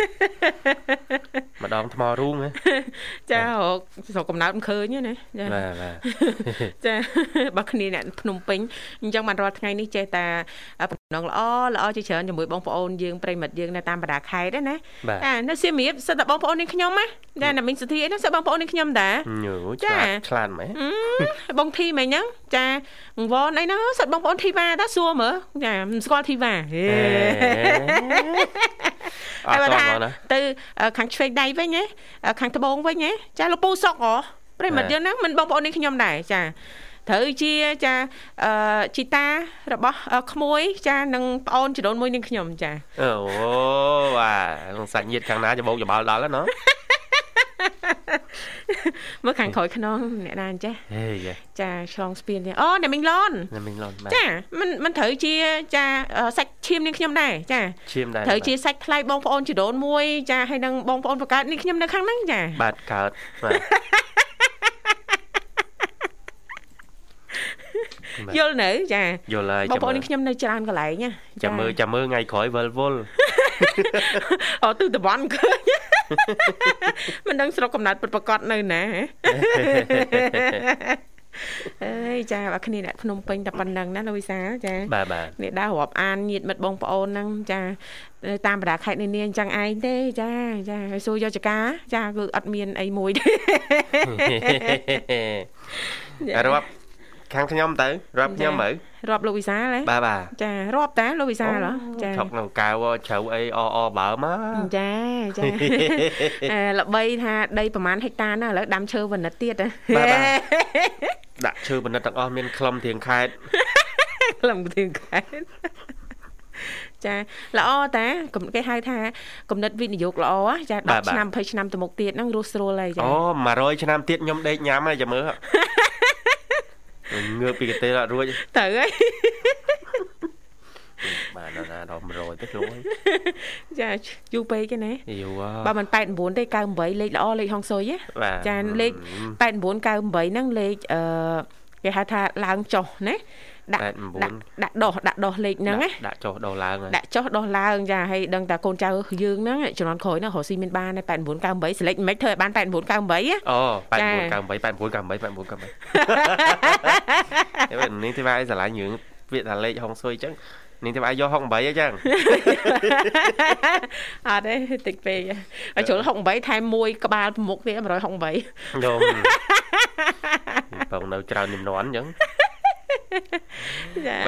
ម្ដងថ្មរូងហ៎ចាស្រុកកំណើតមិនឃើញទេណាចាបាទបាទចាបើគ្នាអ្នកភ្នំពេញអញ្ចឹងបានរាល់ថ្ងៃនេះចេះតែបំណងល្អល្អជាច្រើនជាមួយបងប្អូនយើងប្រិមិត្តយើងនៅតាមបណ្ដាខេត្តណាចានៅសៀមរាបសិតតែបងប្អូននេះខ្ញុំណាចាណាមីងសុធីអីហ្នឹងសិតបងប្អូននេះខ្ញុំតាចាឆ្លាតមែនបងធីមិញហ្នឹងចាវ៉នអីហ្នឹងសិតបងប្អូនធីវ៉ាតាសួរមើលចាមិនស្គាល់ធីវ៉ាហេអត់តណាទៅខាងឆ្វេងដៃវិញហ៎ខាងត្បូងវិញហ៎ចាលោកពូសុកហ៎ប្រិមិត្តយើងហ្នឹងមិនបងប្អូននេះខ្ញុំដែរចាត្រូវជាចាអឺជីតារបស់ក្មួយ ចានឹងប្អូនចរូនមួយនឹងខ្ញុំចាអូបាទសាច់ញាតិខាងណាច្បោកច្បល់ដល់ណា មើលខាងក្រោយខ្នងអ្នកណាអញ្ចេះហេចាឆ្លងស្ពានទេអូអ្នកមីងឡនអ្នកមីងឡនចាមិនមិនត្រូវជាចាសាច់ឈាមនឹងខ្ញុំដែរចាឈាមដែរត្រូវជាសាច់ថ្លៃបងប្អូនជីដូនមួយ ចាហើយនឹងបងប្អូនបង្កើតនេះខ្ញុំនៅខាងហ្នឹងចាបាទកើតបាទ យល់នៅចាយល់ហើយបងប្អូនខ្ញុំនៅច្រើនកន្លែងណាចាំមើលចាំមើលថ្ងៃក្រោយវិលវល់អូទូតវ៉ាន់ឃើញមិនដឹងស្រុកកំណើតពិតប្រកបនៅណាអើយចាបើគ្នាអ្នកភ្នំពេញតែប៉ុណ្្នឹងណាលោកវិសាចាបាទបាទនេះដើររាប់អានញាតមិត្តបងប្អូនហ្នឹងចាតាមបណ្ដាខេត្តនានាអញ្ចឹងឯងទេចាចាហើយសួរយកចកាចាគឺអត់មានអីមួយទេរាប់ ខាងខ្ញុំទៅរាប់ខ្ញុំមើលរាប់លោកវិសាលហ៎បាទបាទចារាប់តាលោកវិសាលហ៎ចាឆុកក្នុងកៅជ្រៅអីអអបើមកចាចាល្បីថាដីប្រហែលហិកតាណាឥឡូវដាំឈើវណ្ណិតទៀតបាទបាទដាក់ឈើវណ្ណិតទាំងអស់មានខ្លឹមធៀងខេតខ្លឹមធៀងខេតចាល្អតាគេហៅថាគំនិតវិនិយោគល្អចា10ឆ្នាំ20ឆ្នាំទៅមុខទៀតហ្នឹងរស់ស្រួលហើយចាអូ100ឆ្នាំទៀតខ្ញុំដេកញ៉ាំហើយចាំមើល ងើបពីកន្ទេលអត់រួចទៅហើយបាទដល់ណាដល់100ទៅខ្លួនចាយូរពេកទេណាយូរបើមិន89ទេ98លេខល្អលេខហុងស៊ុយចាលេខ89 98ហ្នឹងលេខអឺគេហៅថាឡើងចុះណា ដាក់ដាក់ដាក់ដោះដាក់ដោះលេខហ្នឹងណាដាក់ចុះដោះឡើងដាក់ចុះដោះឡើងចាហើយដឹងតែកូនចៅយើងហ្នឹងជំនាន់ក្រោយហ្នឹងរកស៊ីមានបាន89 98សិលេចមិនធ្វើឲ្យបាន89 98អូ89 98 89 98 89 98ហើយនេះទេបាយស្រឡាញ់យើងពាក្យថាលេខហុងស៊ុយអញ្ចឹងនាងទេបាយយក68អញ្ចឹងអត់ទេតិចពេកឲ្យជ្រុល68ថែមមួយក្បាលប្រមុខទៀត168យំបងនៅច្រើននិមនន់អញ្ចឹង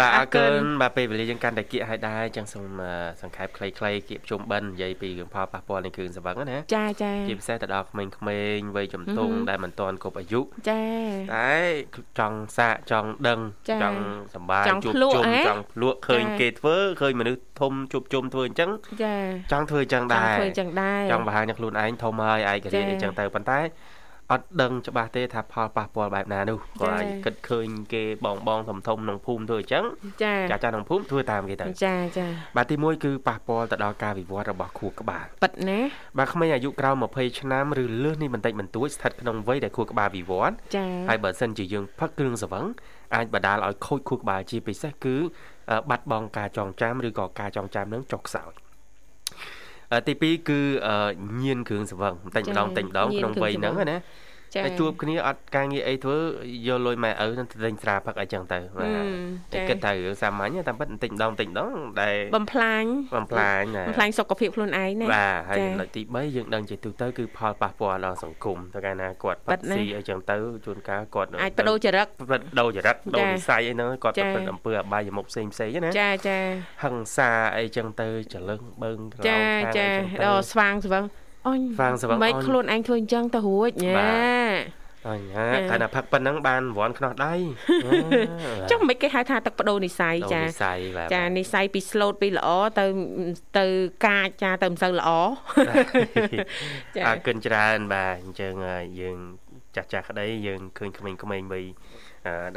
បាទអរគុណបាទពេលវេលាយើងកាន់តែគៀកឲ្យដែរចឹងសូមសង្ខេបខ្លីៗគៀកជុំបិណ្ឌនិយាយពីរឿងផលប៉ះពាល់នៃគ្រឿងសង្វឹងណាចាចាជាពិសេសទៅដល់ក្មេងៗវ័យជំទង់ដែលមិនទាន់គ្រប់អាយុចាតែចង់សាកចង់ដឹងចង់សប្បាយជួបជុំចង់ភ្លក់ឃើញគេធ្វើឃើញមនុស្សធំជួបជុំធ្វើអញ្ចឹងចាចង់ធ្វើអញ្ចឹងដែរចង់ធ្វើអញ្ចឹងដែរចង់បង្ហាញខ្លួនឯងធំហើយឯករាជ្យអញ្ចឹងទៅប៉ុន្តែ អត់ដឹងច្បាស់ទេថាផលប៉ះពាល់បែបណានោះគាត់អាចគិតឃើញគេបងបងធំធំក្នុងភូមិធ្វើអញ្ចឹងចាចាចាក្នុងភូមិធ្វើតាមគេទៅចាចាបាទទី1គឺប៉ះពាល់ទៅដល់ការវិវត្តរបស់ខួរក្បាលប៉ិតណាបាទក្មេងអាយុក្រោម20ឆ្នាំឬលើសនេះបន្តិចបន្តួចស្ថិតក្នុងវ័យដែលខួរក្បាលវិវត្តចាហើយបើសិនជាយើងផឹកគ្រឿងសង្វឹងអាចបណ្ដាលឲ្យខូចខួរក្បាលជាពិសេសគឺបាត់បង់ការចងចាំឬក៏ការចងចាំនឹងចុះខ្សោយ ទី2គឺញៀនគ្រឿងសង្វឹងបន្តិចម្ដងបន្តិចម្ដងក្នុងវ័យហ្នឹងណា តែជួបគ្នាអត់ការងារអីធ្វើយកលុយម៉ែឪនឹងទិញស្រាផឹកអីចឹងទៅបាទគិតថារឿងសាមញ្ញតែប៉ិតបន្តិចម្ដងបន្តិចម្ដងដែលបំផ្លាញបំផ្លាញបំផ្លាញសុខភាពខ្លួនឯងណាបាទហើយចំណុចទី3យើងដឹងជាទូទៅគឺផលប៉ះពាល់ដល់សង្គមទៅកាលណាគាត់ប៉ិតស៊ីអីចឹងទៅជួនកាលគាត់អាចបដូរចរិតបដូរចរិតបដូរនិស័យអីហ្នឹងគាត់ប្រព្រឹត្តអំពើអបាយមុខផ្សេងផ្សេងណាចាចាហឹង្សាអីចឹងទៅចលឹងបឹងក្រោមចាចាដល់ស្វាងស្វឹង អញស្វាងស្វឹងមិនខ្លួនឯងធ្វើអញ្ចឹងទៅរួចញ៉ាអញ្ញាកាលណាផឹកប៉ុណ្ណឹងបានរង្វាន់ខ្នោះដៃចុះមិនគេហៅថាទឹកបដូរនិស័យចាចានិស័យពី slot ពីល្អទៅទៅកាចចាទៅមិនសូវល្អចាអរគុណច្រើនបាទអញ្ចឹងយើងចាស់ចាស់ក្តីយើងឃើញក្មេងៗវ័យ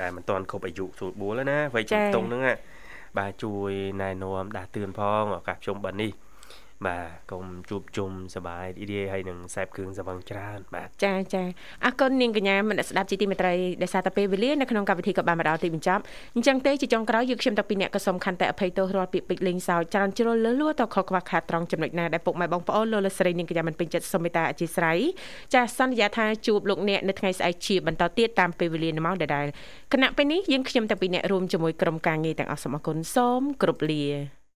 ដែលមិនទាន់គ្រប់អាយុស្រួលបួលណាវ័យជំទង់ហ្នឹងបាទជួយណែនាំដាស់តឿនផងឱកាសជុំបិណ្ឌនេះ បាទកុំជួបជុំសบายរីករាយហើយនឹងខ្សែបគ្រឿងសវឹងច្រើនបាទចាចាអរគុណនាងកញ្ញាមនស្ដាប់ជាទីមេត្រីដែលសារតែពេលវេលានៅក្នុងកម្មវិធីក៏បានមកដល់ទីបញ្ចប់អញ្ចឹងទេជាចុងក្រោយយើងខ្ញុំតាំងពីអ្នកក៏សូមខន្តិអភ័យទោសរាល់ពាក្យពេចន៍លេងសើចច្រើនជ្រុលលឺលួតខកខ្វះខាតត្រង់ចំណុចណាដែលពុកម៉ែបងប្អូនលោកលស្រីនាងកញ្ញាមិនពេញចិត្តសូមមេត្តាអធិស្ឋានចាសន្យាថាជួបលោកអ្នកនៅថ្ងៃស្អែកជាបន្តទៀតតាមពេលវេលានៅម៉ោងដដែលគណៈពេលនេះយើងខ្ញុំតាំងពីអ្នករួមជាមួយក្រុមការងារទាំងអស់សូមអរគុណសូមគោរពលា